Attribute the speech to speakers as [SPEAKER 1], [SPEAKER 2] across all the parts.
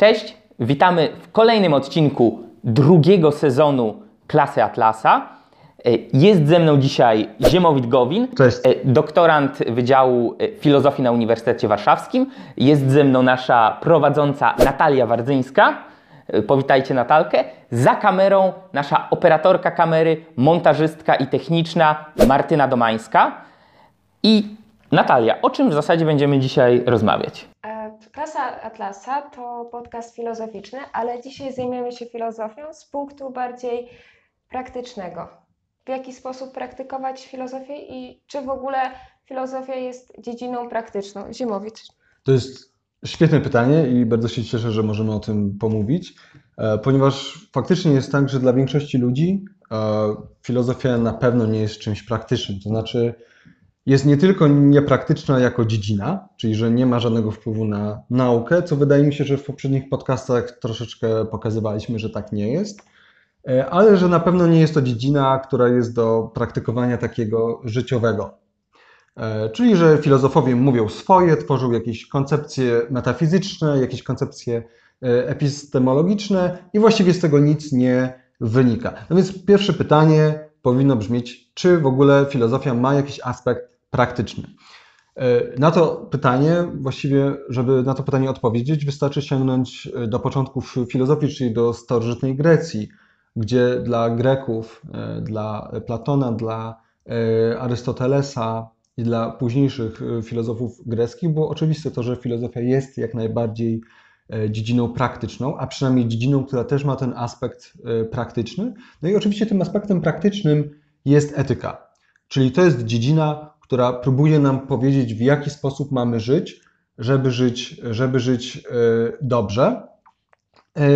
[SPEAKER 1] Cześć, witamy w kolejnym odcinku drugiego sezonu Klasy Atlasa. E, Jest ze mną dzisiaj Ziemowit Gowin,
[SPEAKER 2] Cześć.
[SPEAKER 1] e, doktorant Wydziału e, Filozofii na Uniwersytecie Warszawskim. Jest ze mną nasza prowadząca Natalia Wardzyńska. Powitajcie Natalkę. Za kamerą nasza operatorka kamery, montażystka i techniczna Martyna Domańska. I Natalia, o czym w zasadzie będziemy dzisiaj rozmawiać?
[SPEAKER 3] Klasa Atlasa to podcast filozoficzny, ale dzisiaj zajmiemy się filozofią z punktu bardziej praktycznego. W jaki sposób praktykować filozofię i czy w ogóle filozofia jest dziedziną praktyczną? Zimowicz.
[SPEAKER 2] To jest świetne pytanie i bardzo się cieszę, że możemy o tym pomówić, e, ponieważ faktycznie jest tak, że dla większości ludzi e, filozofia na pewno nie jest czymś praktycznym. To znaczy, jest nie tylko niepraktyczna jako dziedzina, czyli że nie ma żadnego wpływu na naukę, co wydaje mi się, że w poprzednich podcastach troszeczkę pokazywaliśmy, że tak nie jest, e, ale że na pewno nie jest to dziedzina, która jest do praktykowania takiego życiowego. E, Czyli, że filozofowie mówią swoje, tworzą jakieś koncepcje metafizyczne, jakieś koncepcje e, epistemologiczne i właściwie z tego nic nie wynika. No więc pierwsze pytanie powinno brzmieć, czy w ogóle filozofia ma jakiś aspekt praktyczny? E, Na to pytanie, właściwie, żeby na to pytanie odpowiedzieć, wystarczy sięgnąć e, do początków filozofii, czyli do starożytnej Grecji, gdzie dla Greków, e, dla Platona, dla Arystotelesa i dla późniejszych filozofów greckich było oczywiste to, że filozofia jest jak najbardziej dziedziną praktyczną, a przynajmniej dziedziną, która też ma ten aspekt e, praktyczny. No i oczywiście tym aspektem praktycznym jest etyka, czyli to jest dziedzina, która próbuje nam powiedzieć, w jaki sposób mamy żyć, żeby żyć, żeby żyć e, dobrze. E,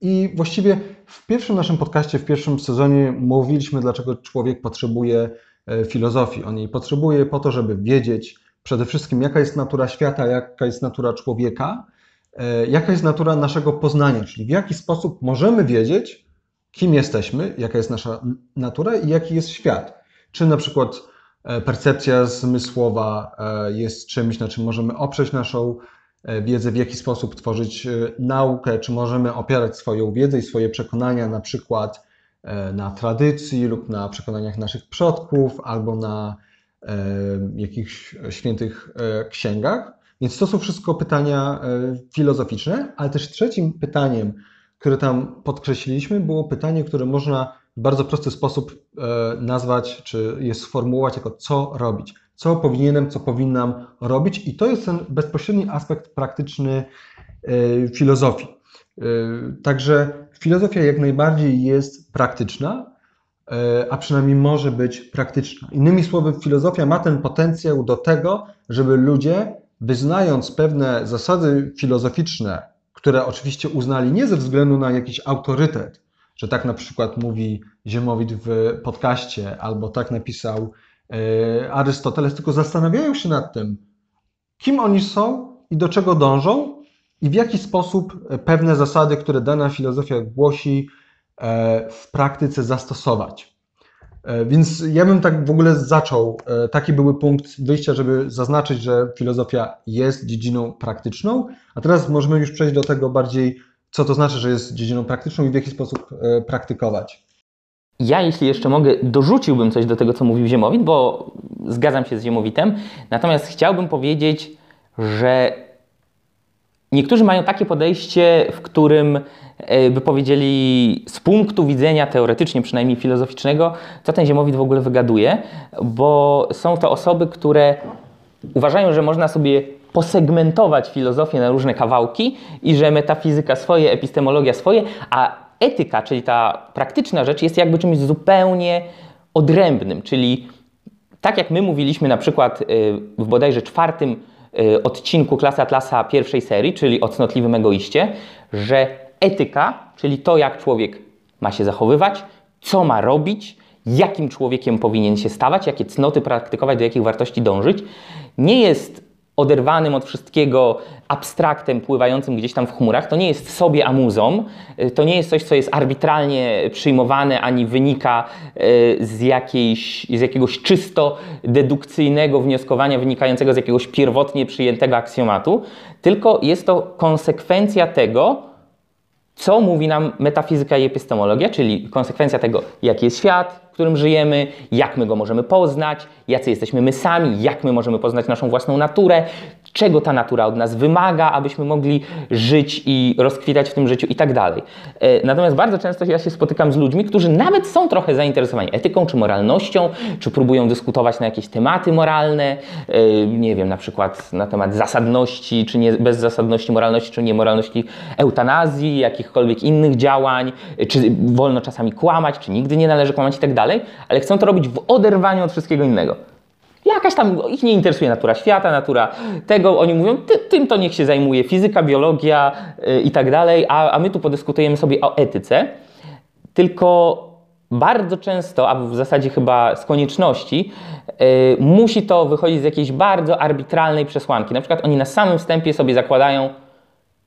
[SPEAKER 2] I właściwie w pierwszym naszym podcaście, w pierwszym sezonie mówiliśmy, dlaczego człowiek potrzebuje e, filozofii. On jej potrzebuje po to, żeby wiedzieć przede wszystkim, jaka jest natura świata, jaka jest natura człowieka, e, jaka jest natura naszego poznania, czyli w jaki sposób możemy wiedzieć, kim jesteśmy, jaka jest nasza natura i jaki jest świat. Czy na przykład e, percepcja zmysłowa e, jest czymś, na czym możemy oprzeć naszą e, wiedzę, w jaki sposób tworzyć e, naukę, czy możemy opierać swoją wiedzę i swoje przekonania na przykład e, na tradycji lub na przekonaniach naszych przodków albo na e, jakichś świętych e, księgach. Więc to są wszystko pytania e, filozoficzne, ale też trzecim pytaniem, które tam podkreśliliśmy, było pytanie, które można w bardzo prosty sposób e, nazwać, czy je sformułować jako co robić. Co powinienem, co powinnam robić, i to jest ten bezpośredni aspekt praktyczny e, filozofii. Także filozofia jak najbardziej jest praktyczna, a przynajmniej może być praktyczna. Innymi słowy, filozofia ma ten potencjał do tego, żeby ludzie, wyznając pewne zasady filozoficzne, które oczywiście uznali nie ze względu na jakiś autorytet, że tak na przykład mówi Ziemowit w podcaście, albo tak napisał e, Arystoteles, tylko zastanawiają się nad tym, kim oni są i do czego dążą, i w jaki sposób pewne zasady, które dana filozofia głosi, e, w praktyce zastosować. E, Więc ja bym tak w ogóle zaczął. e, Taki były punkt wyjścia, żeby zaznaczyć, że filozofia jest dziedziną praktyczną, a teraz możemy już przejść do tego bardziej, co to znaczy, że jest dziedziną praktyczną i w jaki sposób e, praktykować.
[SPEAKER 1] Ja, jeśli jeszcze mogę, dorzuciłbym coś do tego, co mówił Ziemowit, bo zgadzam się z Ziemowitem. Natomiast chciałbym powiedzieć, że niektórzy mają takie podejście, w którym e, by powiedzieli z punktu widzenia teoretycznie, przynajmniej filozoficznego, co ten Ziemowit w ogóle wygaduje, bo są to osoby, które uważają, że można sobie posegmentować filozofię na różne kawałki i że metafizyka swoje, epistemologia swoje, a etyka, czyli ta praktyczna rzecz, jest jakby czymś zupełnie odrębnym, czyli tak jak my mówiliśmy na przykład y, w bodajże czwartym odcinku Klasy Atlasa pierwszej serii, czyli o cnotliwym egoiście, że etyka, czyli to jak człowiek ma się zachowywać, co ma robić, jakim człowiekiem powinien się stawać, jakie cnoty praktykować, do jakich wartości dążyć, nie jest oderwanym od wszystkiego abstraktem pływającym gdzieś tam w chmurach. To nie jest sobie amuzą, y, to nie jest coś, co jest arbitralnie przyjmowane ani wynika y, z, jakiejś, z jakiegoś czysto dedukcyjnego wnioskowania wynikającego z jakiegoś pierwotnie przyjętego aksjomatu, tylko jest to konsekwencja tego, co mówi nam metafizyka i epistemologia, czyli konsekwencja tego, jaki jest świat, którym żyjemy, jak my go możemy poznać, jacy jesteśmy my sami, jak my możemy poznać naszą własną naturę, czego ta natura od nas wymaga, abyśmy mogli żyć i rozkwitać w tym życiu i tak dalej. E, natomiast bardzo często ja się spotykam z ludźmi, którzy nawet są trochę zainteresowani etyką czy moralnością, czy próbują dyskutować na jakieś tematy moralne, e, nie wiem, na przykład na temat zasadności, czy nie, bezzasadności moralności, czy niemoralności eutanazji, jakichkolwiek innych działań, czy wolno czasami kłamać, czy nigdy nie należy kłamać i tak dalej, ale chcą to robić w oderwaniu od wszystkiego innego. Jakaś tam, ich nie interesuje natura świata, natura tego, oni mówią, ty, tym to niech się zajmuje fizyka, biologia yy, i tak dalej, a, a my tu podyskutujemy sobie o etyce. Tylko bardzo często, a w zasadzie chyba z konieczności, yy, musi to wychodzić z jakiejś bardzo arbitralnej przesłanki. Na przykład oni na samym wstępie sobie zakładają,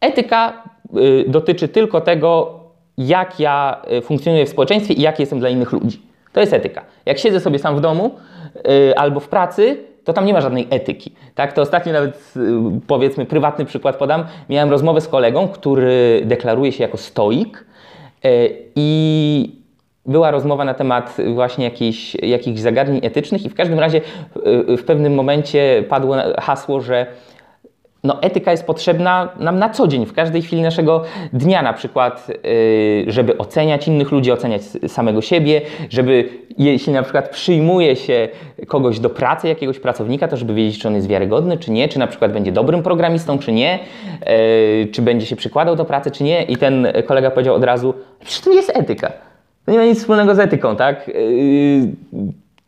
[SPEAKER 1] etyka yy, dotyczy tylko tego, jak ja funkcjonuję w społeczeństwie i jaki jestem dla innych ludzi. To jest etyka. Jak siedzę sobie sam w domu, Y, albo w pracy, to tam nie ma żadnej etyki. Tak? To ostatnio nawet, y, powiedzmy, prywatny przykład podam. Miałem rozmowę z kolegą, który deklaruje się jako stoik y, i była rozmowa na temat właśnie jakichś, jakichś zagadnień etycznych i w każdym razie w pewnym momencie padło hasło, że no, etyka jest potrzebna nam na co dzień, w każdej chwili naszego dnia, na przykład, yy, żeby oceniać innych ludzi, oceniać samego siebie, żeby jeśli na przykład przyjmuje się kogoś do pracy, jakiegoś pracownika, to żeby wiedzieć, czy on jest wiarygodny, czy nie, czy na przykład będzie dobrym programistą, czy nie, yy, czy będzie się przykładał do pracy, czy nie. I ten kolega powiedział od razu, przecież to nie jest etyka. To nie ma nic wspólnego z etyką, tak?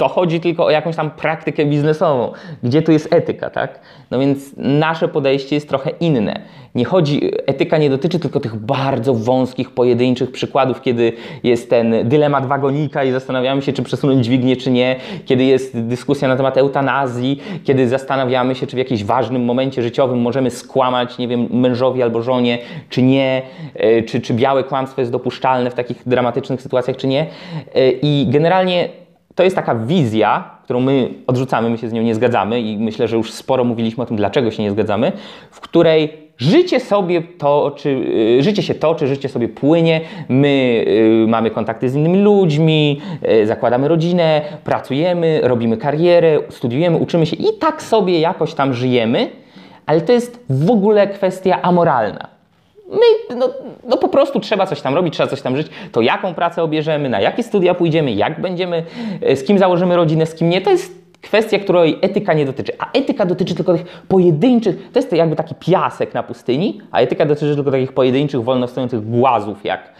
[SPEAKER 1] To chodzi tylko o jakąś tam praktykę biznesową. Gdzie tu jest etyka, tak? No więc nasze podejście jest trochę inne. Nie chodzi, etyka nie dotyczy tylko tych bardzo wąskich, pojedynczych przykładów, kiedy jest ten dylemat wagonika i zastanawiamy się, czy przesunąć dźwignię, czy nie, kiedy jest dyskusja na temat eutanazji, kiedy zastanawiamy się, czy w jakimś ważnym momencie życiowym możemy skłamać, nie wiem, mężowi albo żonie, czy nie, e, czy, czy białe kłamstwo jest dopuszczalne w takich dramatycznych sytuacjach, czy nie. E, I generalnie to jest taka wizja, którą my odrzucamy, my się z nią nie zgadzamy i myślę, że już sporo mówiliśmy o tym, dlaczego się nie zgadzamy, w której życie sobie toczy, y, życie się toczy, życie sobie płynie, my y, mamy kontakty z innymi ludźmi, y, zakładamy rodzinę, pracujemy, robimy karierę, studiujemy, uczymy się i tak sobie jakoś tam żyjemy, ale to jest w ogóle kwestia amoralna. My, no, no, po prostu trzeba coś tam robić, trzeba coś tam żyć. To jaką pracę obierzemy, na jakie studia pójdziemy, jak będziemy, e, z kim założymy rodzinę, z kim nie, to jest kwestia, której etyka nie dotyczy. A etyka dotyczy tylko tych pojedynczych, to jest to jakby taki piasek na pustyni, a etyka dotyczy tylko takich pojedynczych, wolno stojących głazów, jak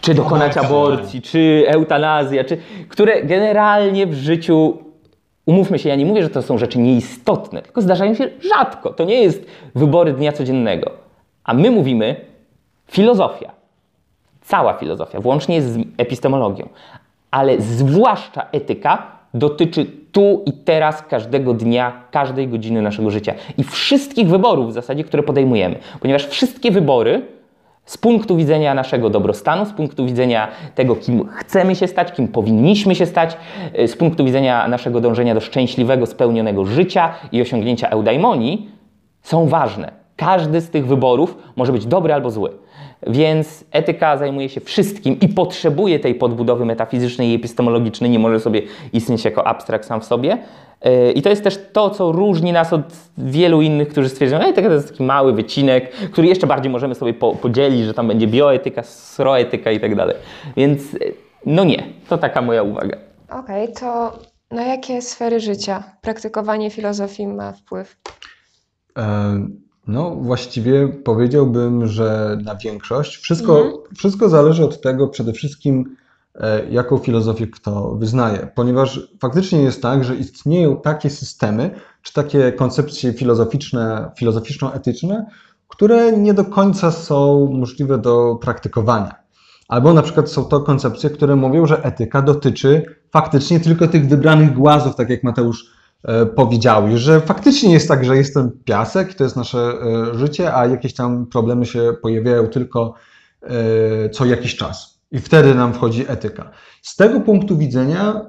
[SPEAKER 1] czy dokonać aborcji, czy eutanazja, czy, które generalnie w życiu Umówmy się, ja nie mówię, że to są rzeczy nieistotne, tylko zdarzają się rzadko. To nie jest wybory dnia codziennego. A my mówimy filozofia. Cała filozofia, włącznie z epistemologią, ale zwłaszcza etyka dotyczy tu i teraz, każdego dnia, każdej godziny naszego życia i wszystkich wyborów w zasadzie, które podejmujemy, ponieważ wszystkie wybory z punktu widzenia naszego dobrostanu, z punktu widzenia tego, kim chcemy się stać, kim powinniśmy się stać, z punktu widzenia naszego dążenia do szczęśliwego, spełnionego życia i osiągnięcia eudaimonii, są ważne. Każdy z tych wyborów może być dobry albo zły. Więc etyka zajmuje się wszystkim i potrzebuje tej podbudowy metafizycznej i epistemologicznej, nie może sobie istnieć jako abstrakt sam w sobie. E, I to jest też to, co różni nas od wielu innych, którzy stwierdzają, że etyka to jest taki mały wycinek, który jeszcze bardziej możemy sobie podzielić, że tam będzie bioetyka, sroetyka i tak dalej. Więc e, no nie, to taka moja uwaga.
[SPEAKER 3] Okej, okay, to na jakie sfery życia praktykowanie filozofii ma wpływ?
[SPEAKER 2] Um no, właściwie powiedziałbym, że na większość. Wszystko, mhm. wszystko zależy od tego przede wszystkim, e, jaką filozofię kto wyznaje, ponieważ faktycznie jest tak, że istnieją takie systemy, czy takie koncepcje filozoficzne, filozoficzno-etyczne, które nie do końca są możliwe do praktykowania. Albo na przykład są to koncepcje, które mówią, że etyka dotyczy faktycznie tylko tych wybranych głazów, tak jak Mateusz powiedziały, że faktycznie jest tak, że jestem piasek, to jest nasze e, życie, a jakieś tam problemy się pojawiają tylko e, co jakiś czas. I wtedy nam wchodzi etyka. Z tego punktu widzenia e,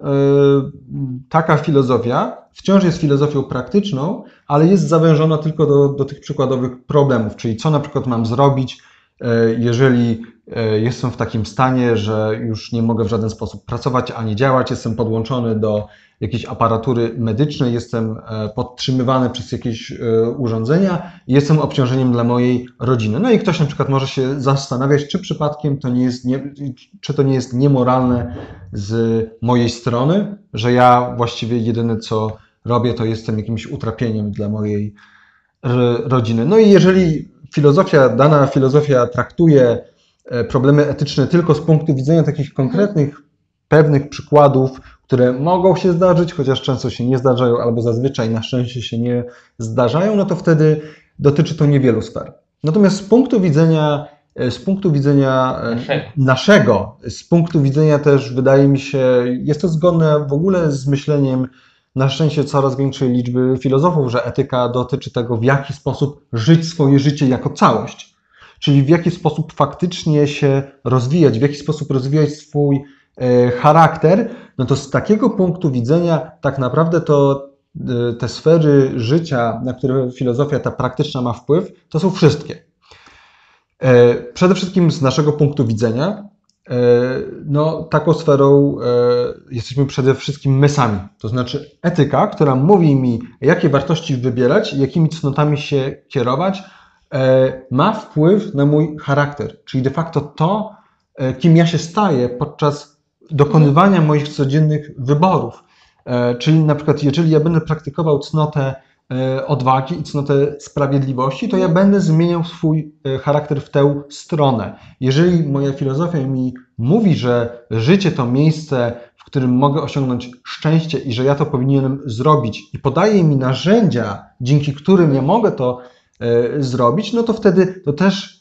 [SPEAKER 2] taka filozofia wciąż jest filozofią praktyczną, ale jest zawężona tylko do, do tych przykładowych problemów, czyli co na przykład mam zrobić, e, jeżeli e, jestem w takim stanie, że już nie mogę w żaden sposób pracować ani działać, jestem podłączony do jakiejś aparatury medycznej, jestem e, podtrzymywany przez jakieś e, urządzenia jestem obciążeniem dla mojej rodziny. No i ktoś na przykład może się zastanawiać, czy przypadkiem to nie jest, nie, czy to nie jest niemoralne z mojej strony, że ja właściwie jedyne co robię, to jestem jakimś utrapieniem dla mojej rodziny. No i jeżeli filozofia, dana filozofia traktuje e, problemy etyczne tylko z punktu widzenia takich konkretnych, pewnych przykładów, które mogą się zdarzyć, chociaż często się nie zdarzają, albo zazwyczaj na szczęście się nie zdarzają, no to wtedy dotyczy to niewielu sfer. Natomiast z punktu widzenia, e, z punktu widzenia e,
[SPEAKER 1] Naszego.
[SPEAKER 2] naszego, z punktu widzenia też wydaje mi się, jest to zgodne w ogóle z myśleniem na szczęście coraz większej liczby filozofów, że etyka dotyczy tego, w jaki sposób żyć swoje życie jako całość. Czyli w jaki sposób faktycznie się rozwijać, w jaki sposób rozwijać swój charakter, no to z takiego punktu widzenia tak naprawdę to e, te sfery życia, na które filozofia ta praktyczna ma wpływ, to są wszystkie. E, Przede wszystkim z naszego punktu widzenia, e, no, taką sferą e, jesteśmy przede wszystkim my sami. To znaczy etyka, która mówi mi, jakie wartości wybierać, jakimi cnotami się kierować, e, ma wpływ na mój charakter. Czyli de facto to, e, kim ja się staję podczas dokonywania moich codziennych wyborów. E, Czyli na przykład, jeżeli ja będę praktykował cnotę e, odwagi i cnotę sprawiedliwości, to ja będę zmieniał swój e, charakter w tę stronę. Jeżeli moja filozofia mi mówi, że życie to miejsce, w którym mogę osiągnąć szczęście i że ja to powinienem zrobić i podaje mi narzędzia, dzięki którym ja mogę to zrobić, no to wtedy to też,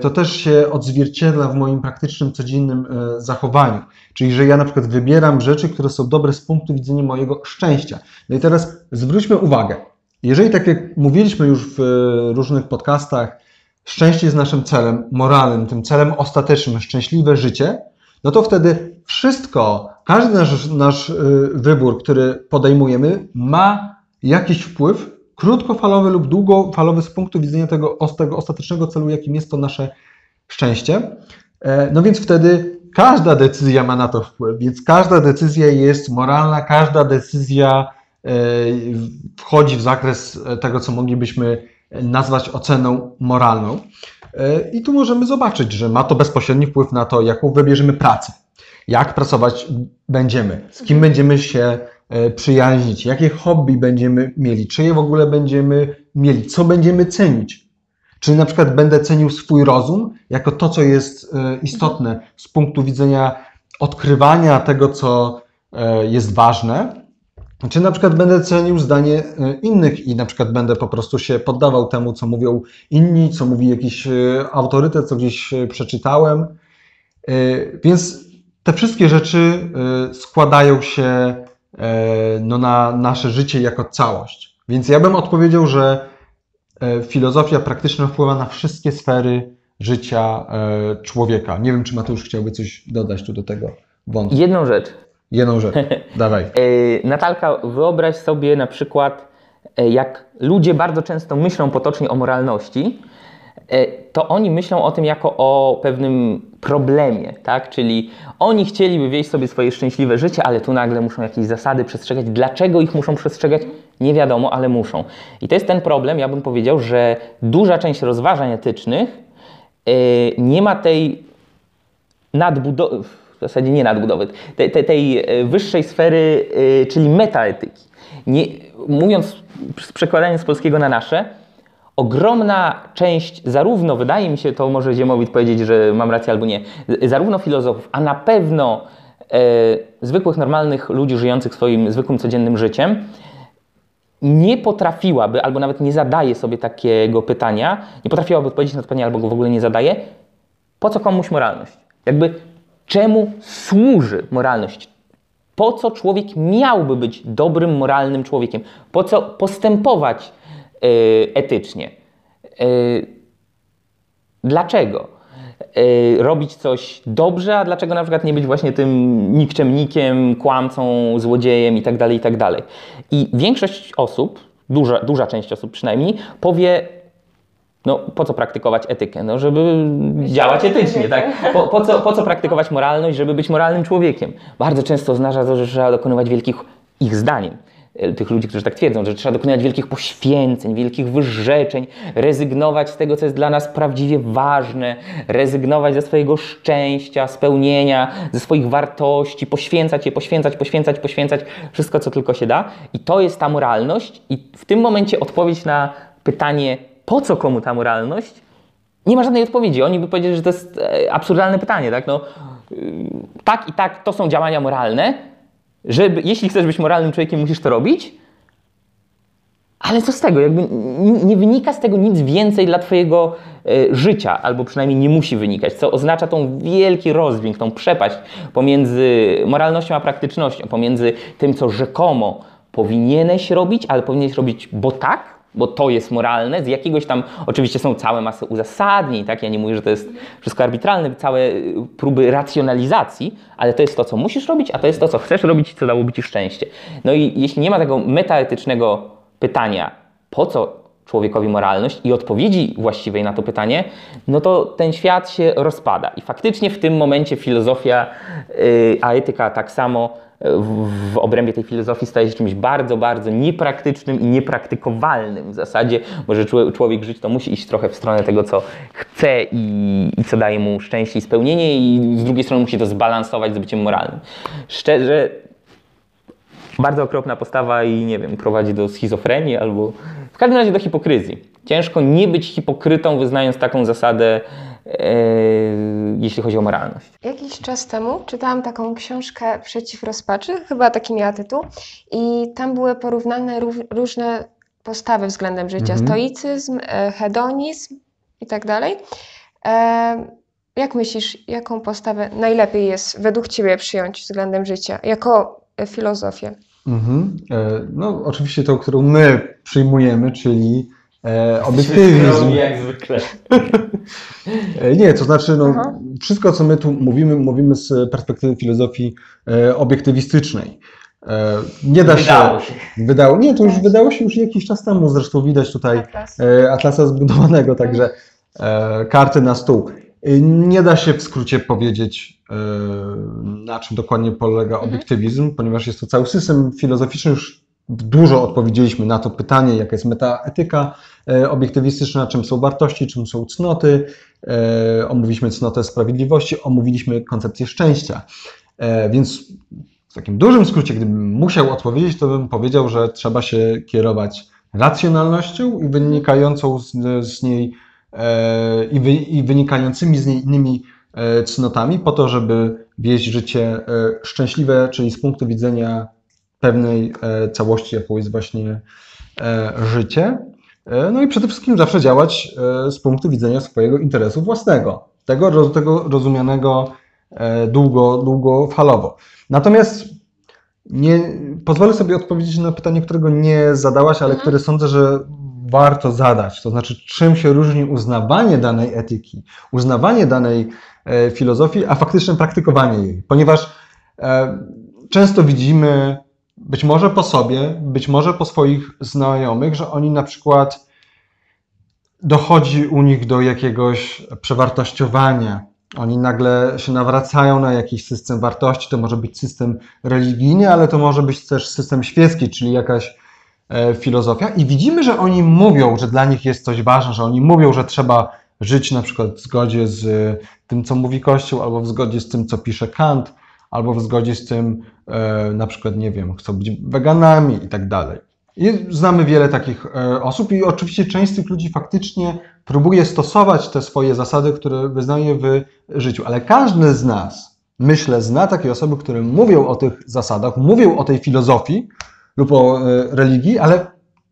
[SPEAKER 2] to też się odzwierciedla w moim praktycznym, codziennym e, zachowaniu. Czyli, że ja na przykład wybieram rzeczy, które są dobre z punktu widzenia mojego szczęścia. No i teraz zwróćmy uwagę. Jeżeli, tak jak mówiliśmy już w e, różnych podcastach, szczęście jest naszym celem moralnym, tym celem ostatecznym, szczęśliwe życie, no to wtedy wszystko, każdy nasz, nasz e, wybór, który podejmujemy, ma jakiś wpływ, krótkofalowy lub długofalowy z punktu widzenia tego, tego ostatecznego celu, jakim jest to nasze szczęście. E, No więc wtedy każda decyzja ma na to wpływ, więc każda decyzja jest moralna, każda decyzja e, wchodzi w zakres tego, co moglibyśmy nazwać oceną moralną. E, I tu możemy zobaczyć, że ma to bezpośredni wpływ na to, jaką wybierzemy pracę, jak pracować będziemy, z kim będziemy się przyjaźnić, jakie hobby będziemy mieli, czy je w ogóle będziemy mieli, co będziemy cenić. Czy na przykład będę cenił swój rozum jako to, co jest e, istotne z punktu widzenia odkrywania tego, co e, jest ważne, czy na przykład będę cenił zdanie e, innych i na przykład będę po prostu się poddawał temu, co mówią inni, co mówi jakiś e, autorytet, co gdzieś e, przeczytałem. E, Więc te wszystkie rzeczy e, składają się e, no, na nasze życie jako całość. Więc ja bym odpowiedział, że e, filozofia praktyczna wpływa na wszystkie sfery życia e, człowieka. Nie wiem, czy Mateusz chciałby coś dodać tu do tego wątku.
[SPEAKER 1] Jedną rzecz.
[SPEAKER 2] Jedną rzecz. Dawaj.
[SPEAKER 1] E, Natalka, wyobraź sobie na przykład, e, jak ludzie bardzo często myślą potocznie o moralności, e, to oni myślą o tym jako o pewnym problemie, tak? Czyli oni chcieliby wieść sobie swoje szczęśliwe życie, ale tu nagle muszą jakieś zasady przestrzegać. Dlaczego ich muszą przestrzegać? Nie wiadomo, ale muszą. I to jest ten problem, ja bym powiedział, że duża część rozważań etycznych e, nie ma tej nadbudowy, w zasadzie nie nadbudowy, tej, tej, e, wyższej sfery, e, czyli metaetyki. Nie, mówiąc, z przekładaniem z polskiego na nasze, ogromna część, zarówno, wydaje mi się, to może Ziemowit powiedzieć, że mam rację albo nie, zarówno filozofów, a na pewno e, zwykłych, normalnych ludzi żyjących swoim zwykłym, codziennym życiem, nie potrafiłaby, albo nawet nie zadaje sobie takiego pytania, nie potrafiłaby odpowiedzieć na to pytanie, albo go w ogóle nie zadaje, po co komuś moralność? Jakby czemu służy moralność? po co człowiek miałby być dobrym, moralnym człowiekiem, po co postępować etycznie. Yy, dlaczego? Yy, robić coś dobrze, a dlaczego na przykład nie być właśnie tym nikczemnikiem, kłamcą, złodziejem itd., tak itd. Tak I większość osób, duża, duża część osób przynajmniej, powie, no po co praktykować etykę? No żeby działać etycznie, tak? Po, po, co, po co praktykować moralność, żeby być moralnym człowiekiem? Bardzo często oznacza to, że trzeba dokonywać wielkich, ich zdaniem, tych ludzi, którzy tak twierdzą, że trzeba dokonywać wielkich poświęceń, wielkich wyrzeczeń, rezygnować z tego, co jest dla nas prawdziwie ważne, rezygnować ze swojego szczęścia, spełnienia, ze swoich wartości, poświęcać je, poświęcać, poświęcać, poświęcać, wszystko, co tylko się da. I to jest ta moralność i w tym momencie odpowiedź na pytanie, po co komu ta moralność? Nie ma żadnej odpowiedzi. Oni by powiedzieli, że to jest e, absurdalne pytanie, tak? No, y, tak i tak, to są działania moralne. Żeby, jeśli chcesz być moralnym człowiekiem, musisz to robić. Ale co z tego? Jakby nie wynika z tego nic więcej dla Twojego e, życia, albo przynajmniej nie musi wynikać, co oznacza tą wielki rozdźwięk, tą przepaść pomiędzy moralnością a praktycznością, pomiędzy tym, co rzekomo powinieneś robić, ale powinieneś robić, bo tak, bo to jest moralne, z jakiegoś tam, oczywiście są całe masy uzasadnień, tak? Ja nie mówię, że to jest wszystko arbitralne, całe y, próby racjonalizacji, ale to jest to, co musisz robić, a to jest to, co chcesz robić i co dałoby ci szczęście. No i jeśli nie ma tego metaetycznego pytania, po co człowiekowi moralność i odpowiedzi właściwej na to pytanie, no to ten świat się rozpada. I faktycznie w tym momencie filozofia, yy, a etyka tak samo w, obrębie tej filozofii staje się czymś bardzo, bardzo niepraktycznym i niepraktykowalnym w zasadzie, bo że człowiek żyć to musi iść trochę w stronę tego, co chce i, i co daje mu szczęście i spełnienie i z drugiej strony musi to zbalansować z byciem moralnym. Szczerze, bardzo okropna postawa i nie wiem, prowadzi do schizofrenii albo w każdym razie do hipokryzji. Ciężko nie być hipokrytą, wyznając taką zasadę, jeśli chodzi o moralność.
[SPEAKER 3] Jakiś czas temu czytałam taką książkę Przeciw rozpaczy, chyba taki miała tytuł, i tam były porównane różne postawy względem życia: mhm. stoicyzm, e, hedonizm i tak dalej. E, jak myślisz, jaką postawę najlepiej jest według Ciebie przyjąć względem życia jako filozofię? Mhm.
[SPEAKER 2] No, oczywiście tą, którą my przyjmujemy, czyli E, obiektywizm.
[SPEAKER 1] jak zwykle.
[SPEAKER 2] E, nie, to znaczy, no, wszystko co my tu mówimy, mówimy z perspektywy filozofii e, obiektywistycznej. E, nie da
[SPEAKER 1] wydało się.
[SPEAKER 2] Wydało, nie, to już wydało się już jakiś czas temu, zresztą widać tutaj Atlas. E, Atlasa zbudowanego, także e, karty na stół. Nie da się w skrócie powiedzieć, na czym dokładnie polega mhm. obiektywizm, ponieważ jest to cały system filozoficzny, już dużo odpowiedzieliśmy na to pytanie, jaka jest metaetyka e, obiektywistyczna, czym są wartości, czym są cnoty. E, omówiliśmy cnotę sprawiedliwości, omówiliśmy koncepcję szczęścia. E, więc w takim dużym skrócie, gdybym musiał odpowiedzieć, to bym powiedział, że trzeba się kierować racjonalnością i wynikającą z, z niej i, wy, i wynikającymi z niej innymi cnotami po to, żeby wieść życie szczęśliwe, czyli z punktu widzenia pewnej e, całości, jaką jest właśnie e, życie. E, no i przede wszystkim zawsze działać z punktu widzenia swojego interesu własnego, tego, tego rozumianego długo, długofalowo. Natomiast nie, pozwolę sobie odpowiedzieć na pytanie, którego nie zadałaś, ale mhm. które sądzę, że warto zadać. To znaczy, czym się różni uznawanie danej etyki, uznawanie danej filozofii, a faktyczne praktykowanie jej. Ponieważ często widzimy być może po sobie, być może po swoich znajomych, że oni na przykład dochodzi u nich do jakiegoś przewartościowania. Oni nagle się nawracają na jakiś system wartości. To może być system religijny, ale to może być też system świecki, czyli jakaś e, filozofia. I widzimy, że oni mówią, że dla nich jest coś ważne, że oni mówią, że trzeba żyć na przykład w zgodzie z tym, co mówi Kościół, albo w zgodzie z tym, co pisze Kant, albo w zgodzie z tym, e, na przykład, nie wiem, chcą być weganami i tak dalej. I znamy wiele takich e, osób i oczywiście część z tych ludzi faktycznie próbuje stosować te swoje zasady, które wyznaje w życiu, ale każdy z nas, myślę, zna takie osoby, które mówią o tych zasadach, mówią o tej filozofii lub o e, religii, ale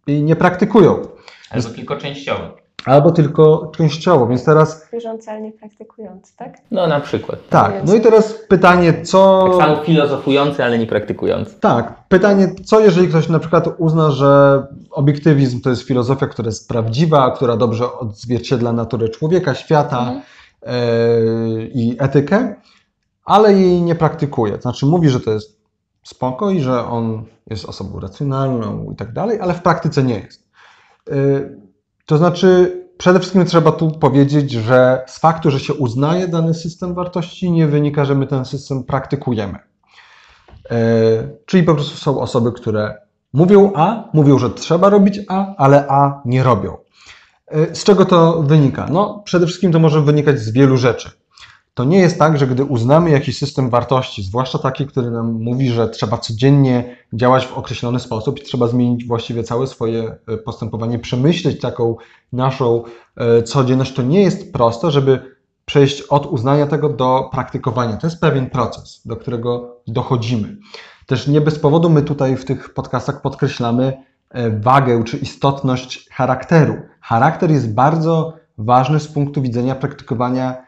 [SPEAKER 2] jej nie praktykują.
[SPEAKER 1] Albo tylko częściowo.
[SPEAKER 2] Albo tylko częściowo. Więc teraz
[SPEAKER 3] Wierzący, ale nie praktykujący, tak?
[SPEAKER 1] No na przykład.
[SPEAKER 2] tak, no i teraz pytanie, co...
[SPEAKER 1] Tak samo filozofujący, ale nie praktykujący.
[SPEAKER 2] Tak, pytanie, co jeżeli ktoś na przykład uzna, że obiektywizm to jest filozofia, która jest prawdziwa, która dobrze odzwierciedla naturę człowieka, świata
[SPEAKER 3] Mhm.
[SPEAKER 2] e, i etykę, ale jej nie praktykuje. To znaczy mówi, że to jest spoko i że on jest osobą racjonalną i tak dalej, ale w praktyce nie jest. E, to znaczy przede wszystkim trzeba tu powiedzieć, że z faktu, że się uznaje dany system wartości, nie wynika, że my ten system praktykujemy. E, Czyli po prostu są osoby, które mówią A, mówią, że trzeba robić A, ale A nie robią. E, Z czego to wynika? No, przede wszystkim to może wynikać z wielu rzeczy. To nie jest tak, że gdy uznamy jakiś system wartości, zwłaszcza taki, który nam mówi, że trzeba codziennie działać w określony sposób i trzeba zmienić właściwie całe swoje e, postępowanie, przemyśleć taką naszą e, codzienność, to nie jest proste, żeby przejść od uznania tego do praktykowania. To jest pewien proces, do którego dochodzimy. Też nie bez powodu my tutaj w tych podcastach podkreślamy e, wagę czy istotność charakteru. Charakter jest bardzo ważny z punktu widzenia praktykowania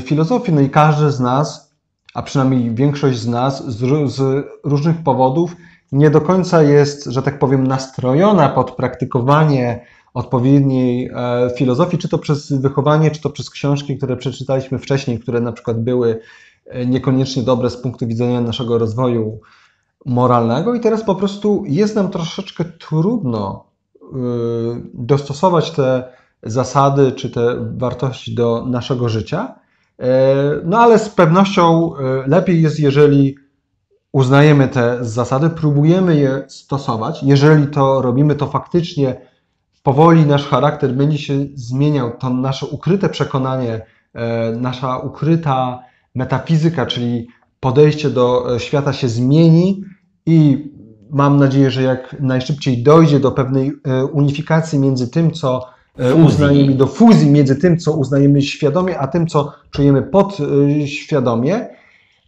[SPEAKER 2] filozofii. No i każdy z nas, a przynajmniej większość z nas, z, z różnych powodów nie do końca jest, że tak powiem, nastrojona pod praktykowanie odpowiedniej e, filozofii, czy to przez wychowanie, czy to przez książki, które przeczytaliśmy wcześniej, które na przykład były e, niekoniecznie dobre z punktu widzenia naszego rozwoju moralnego i teraz po prostu jest nam troszeczkę trudno y, dostosować te zasady czy te wartości do naszego życia. E, No ale z pewnością e, lepiej jest, jeżeli uznajemy te zasady, próbujemy je stosować. Jeżeli to robimy, to faktycznie powoli nasz charakter będzie się zmieniał, to nasze ukryte przekonanie, e, nasza ukryta metafizyka, czyli podejście do świata się zmieni i mam nadzieję, że jak najszybciej dojdzie do pewnej unifikacji między tym, co. uznajemy, do fuzji między tym, co uznajemy świadomie, a tym, co czujemy podświadomie.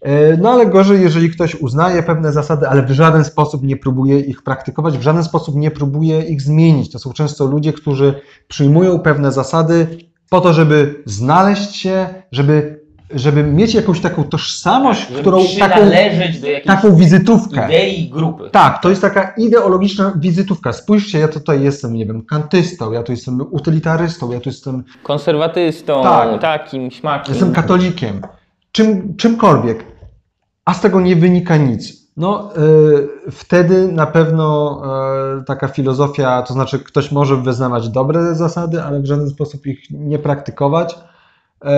[SPEAKER 2] E, No ale gorzej, jeżeli ktoś uznaje pewne zasady, ale w żaden sposób nie próbuje ich praktykować, w żaden sposób nie próbuje ich zmienić. To są często ludzie, którzy przyjmują pewne zasady po to, żeby znaleźć się, żeby, żeby mieć jakąś taką tożsamość,
[SPEAKER 1] Żeby
[SPEAKER 2] którą taką,
[SPEAKER 1] przynależeć do jakiejś
[SPEAKER 2] taką wizytówkę.
[SPEAKER 1] idei grupy.
[SPEAKER 2] Tak, to jest taka ideologiczna wizytówka. Spójrzcie, ja tutaj jestem, nie wiem, kantystą, ja tu jestem utylitarystą, ja tu jestem
[SPEAKER 1] Konserwatystą,
[SPEAKER 2] Tak.
[SPEAKER 1] takim, śmakiem.
[SPEAKER 2] Jestem katolikiem, czym, czymkolwiek, a z tego nie wynika nic. No, y, wtedy na pewno y, taka filozofia, to znaczy ktoś może wyznawać dobre zasady, ale w żaden sposób ich nie praktykować. Y,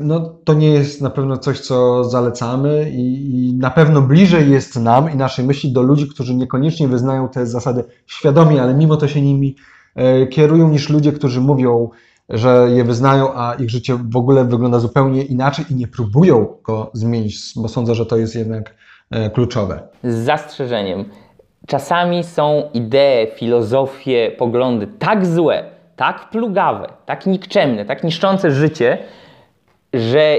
[SPEAKER 2] No, to nie jest na pewno coś, co zalecamy, i, i na pewno bliżej jest nam i naszej myśli do ludzi, którzy niekoniecznie wyznają te zasady świadomie, ale mimo to się nimi y, kierują, niż ludzie, którzy mówią, że je wyznają, a ich życie w ogóle wygląda zupełnie inaczej i nie próbują go zmienić, bo sądzę, że to jest jednak e, kluczowe.
[SPEAKER 1] z zastrzeżeniem. Czasami są idee, filozofie, poglądy tak złe, tak plugawe, tak nikczemne, tak niszczące życie, że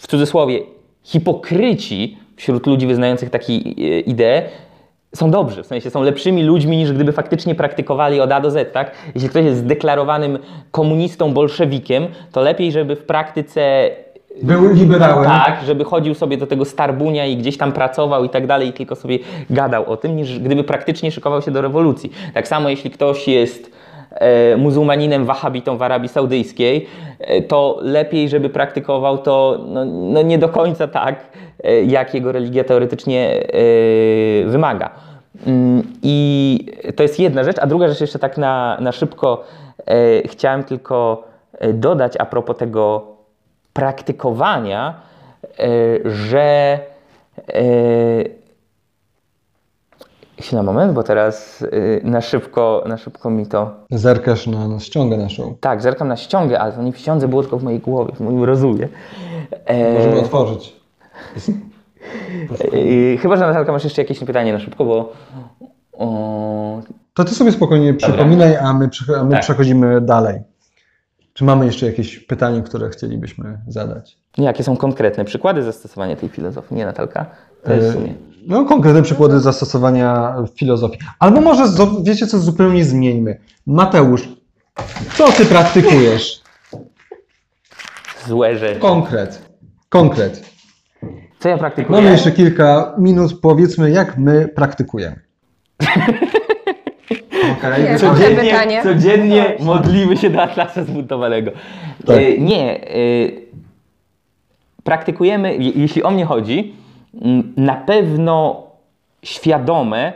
[SPEAKER 1] w- cudzysłowie hipokryci wśród ludzi wyznających takie idee są dobrzy, w sensie są lepszymi ludźmi niż gdyby faktycznie praktykowali od A do Z, tak? Jeśli ktoś jest zdeklarowanym komunistą, bolszewikiem, to lepiej, żeby w praktyce
[SPEAKER 2] Był liberałem.
[SPEAKER 1] tak, żeby chodził sobie do tego Starbunia i gdzieś tam pracował i tak dalej, i tylko sobie gadał o tym, niż gdyby praktycznie szykował się do rewolucji. Tak samo jeśli ktoś jest muzułmaninem wahabitą w Arabii Saudyjskiej, e, to lepiej, żeby praktykował to no, no nie do końca tak, e, jak jego religia teoretycznie e, wymaga. Mm, I to jest jedna rzecz, a druga rzecz jeszcze tak na, na szybko e, chciałem tylko e, dodać a propos tego praktykowania, e, że e, chwila, moment, bo teraz e, na szybko, na szybko mi to...
[SPEAKER 2] Zerkasz na, na ściągę naszą.
[SPEAKER 1] Tak, zerkam na ściągę, ale to nie w było tylko w mojej głowie, w moim rozumie. E,
[SPEAKER 2] Możemy otworzyć.
[SPEAKER 1] e, chyba, że Natalka masz jeszcze jakieś pytanie na szybko, bo... O,
[SPEAKER 2] To ty sobie spokojnie przypominaj, a my, a my
[SPEAKER 1] Tak.
[SPEAKER 2] przechodzimy dalej. Czy mamy jeszcze jakieś pytanie, które chcielibyśmy zadać?
[SPEAKER 1] jakie są konkretne przykłady zastosowania tej filozofii, nie Natalka? To jest w sumie...
[SPEAKER 2] No, konkretne przykłady zastosowania filozofii. Albo może, wiecie co, zupełnie zmieńmy. Mateusz, Co ty praktykujesz?
[SPEAKER 1] Złe rzeczy.
[SPEAKER 2] Konkret. Konkret.
[SPEAKER 1] Co ja praktykuję?
[SPEAKER 2] Mamy jeszcze kilka minut, powiedzmy, jak my praktykujemy.
[SPEAKER 3] Dobre
[SPEAKER 1] Codziennie, codziennie modlimy się do Atlasa zbuntowanego.
[SPEAKER 2] Tak.
[SPEAKER 1] E, nie. E, praktykujemy, je- jeśli o mnie chodzi, na pewno świadome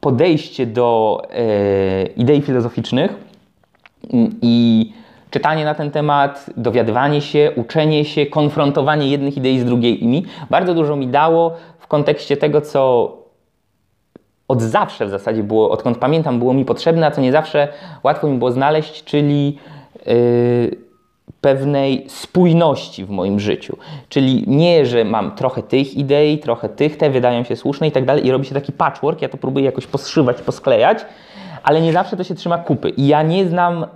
[SPEAKER 1] podejście do e, idei filozoficznych i czytanie na ten temat, dowiadywanie się, uczenie się, konfrontowanie jednych idei z drugimi bardzo dużo mi dało w kontekście tego, co od zawsze w zasadzie było, odkąd pamiętam, było mi potrzebne, a co nie zawsze łatwo mi było znaleźć, czyli yy, pewnej spójności w moim życiu. Czyli nie, że mam trochę tych idei, trochę tych, te wydają się słuszne i tak dalej, i robi się taki patchwork, ja to próbuję jakoś poszywać, posklejać, ale nie zawsze to się trzyma kupy. I ja nie znam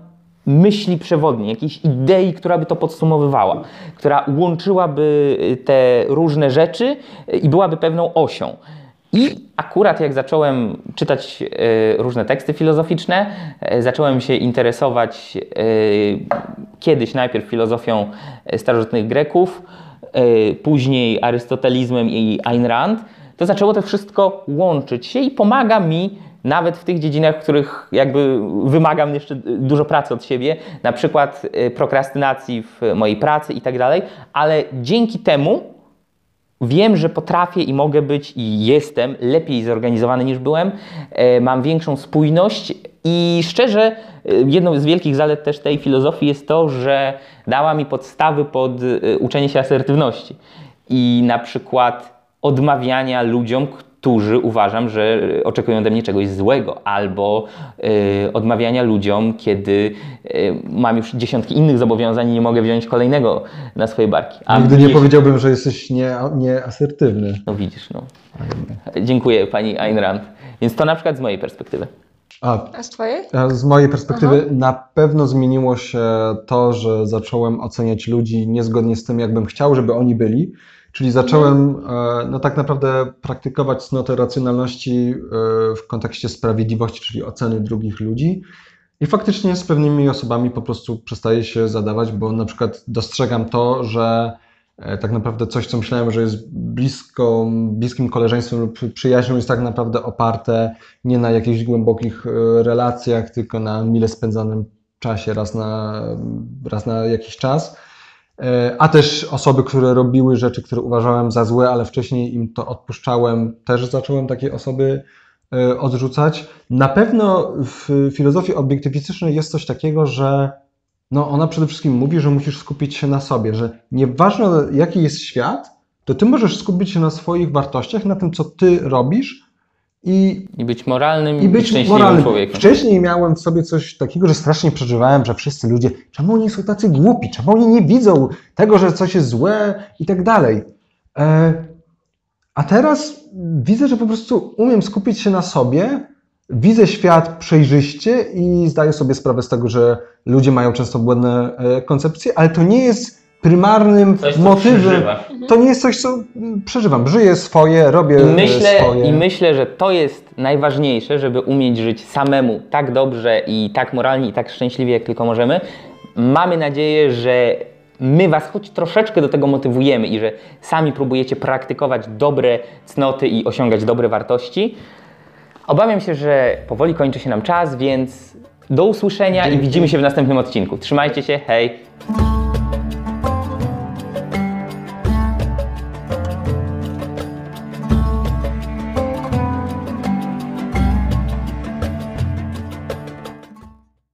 [SPEAKER 1] myśli przewodniej, jakiejś idei, która by to podsumowywała, która łączyłaby y, te różne rzeczy y, i byłaby pewną osią. I akurat jak zacząłem czytać e, różne teksty filozoficzne, e, zacząłem się interesować e, kiedyś najpierw filozofią starożytnych Greków, później arystotelizmem i Ayn Rand, to zaczęło to wszystko łączyć się i pomaga mi nawet w tych dziedzinach, w których jakby wymagam jeszcze dużo pracy od siebie, na przykład prokrastynacji w mojej pracy i tak dalej, ale dzięki temu Wiem, że potrafię i mogę być i jestem lepiej zorganizowany niż byłem. E, Mam większą spójność i szczerze, e, jedną z wielkich zalet też tej filozofii jest to, że dała mi podstawy pod e, uczenie się asertywności i na przykład odmawiania ludziom, którzy uważam, że oczekują ode mnie czegoś złego, albo e, odmawiania ludziom, kiedy e, mam już dziesiątki innych zobowiązań i nie mogę wziąć kolejnego na swoje barki. A
[SPEAKER 2] Nigdy nie powiedziałbym, że jesteś nie, nieasertywny.
[SPEAKER 1] no widzisz, no. Dziękuję pani Ayn Rand. Więc to na przykład z mojej perspektywy.
[SPEAKER 2] A,
[SPEAKER 3] A z twojej?
[SPEAKER 2] a z mojej perspektywy na pewno zmieniło się to, że zacząłem oceniać ludzi niezgodnie z tym, jakbym chciał, żeby oni byli. Czyli zacząłem e, no tak naprawdę praktykować cnotę racjonalności e, w kontekście sprawiedliwości, czyli oceny drugich ludzi. I faktycznie z pewnymi osobami po prostu przestaję się zadawać, bo na przykład dostrzegam to, że e, tak naprawdę coś, co myślałem, że jest blisko, bliskim koleżeństwem lub przyjaźnią, jest tak naprawdę oparte nie na jakichś głębokich relacjach, tylko na mile spędzanym czasie raz na, raz na jakiś czas. E, A też osoby, które robiły rzeczy, które uważałem za złe, ale wcześniej im to odpuszczałem, też zacząłem takie osoby e, odrzucać. Na pewno w filozofii obiektywistycznej jest coś takiego, że no ona przede wszystkim mówi, że musisz skupić się na sobie, że nieważne jaki jest świat, to ty możesz skupić się na swoich wartościach, na tym, co ty robisz i
[SPEAKER 1] I być moralnym
[SPEAKER 2] i
[SPEAKER 1] i,
[SPEAKER 2] być
[SPEAKER 1] szczęśliwym
[SPEAKER 2] moralnym.
[SPEAKER 1] człowiekiem.
[SPEAKER 2] Wcześniej miałem w sobie coś takiego, że strasznie przeżywałem, że wszyscy ludzie, czemu oni są tacy głupi, czemu oni nie widzą tego, że coś jest złe i tak dalej. E, a teraz widzę, że po prostu umiem skupić się na sobie, widzę świat przejrzyście i zdaję sobie sprawę z tego, że ludzie mają często błędne e, koncepcje, ale to nie jest prymarnym
[SPEAKER 1] Coś, co
[SPEAKER 2] motywem. To nie jest coś, co mm, przeżywam. Żyję swoje, robię
[SPEAKER 1] I myślę,
[SPEAKER 2] swoje.
[SPEAKER 1] I myślę, że to jest najważniejsze, żeby umieć żyć samemu tak dobrze i tak moralnie i tak szczęśliwie, jak tylko możemy. Mamy nadzieję, że my Was choć troszeczkę do tego motywujemy i że sami próbujecie praktykować dobre cnoty i osiągać dobre wartości. Obawiam się, że powoli kończy się nam czas, więc do usłyszenia i widzimy się w następnym odcinku. Trzymajcie się, hej!